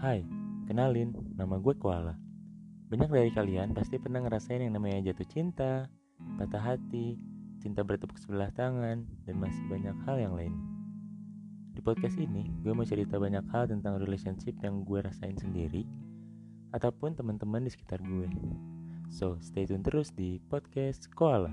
Hai, kenalin, nama gue Koala. Banyak dari kalian pasti pernah ngerasain yang namanya jatuh cinta, patah hati, cinta bertepuk sebelah tangan, dan masih banyak hal yang lain. Di podcast ini, gue mau cerita banyak hal tentang relationship yang gue rasain sendiri, ataupun teman-teman di sekitar gue. So, stay tune terus di podcast Koala.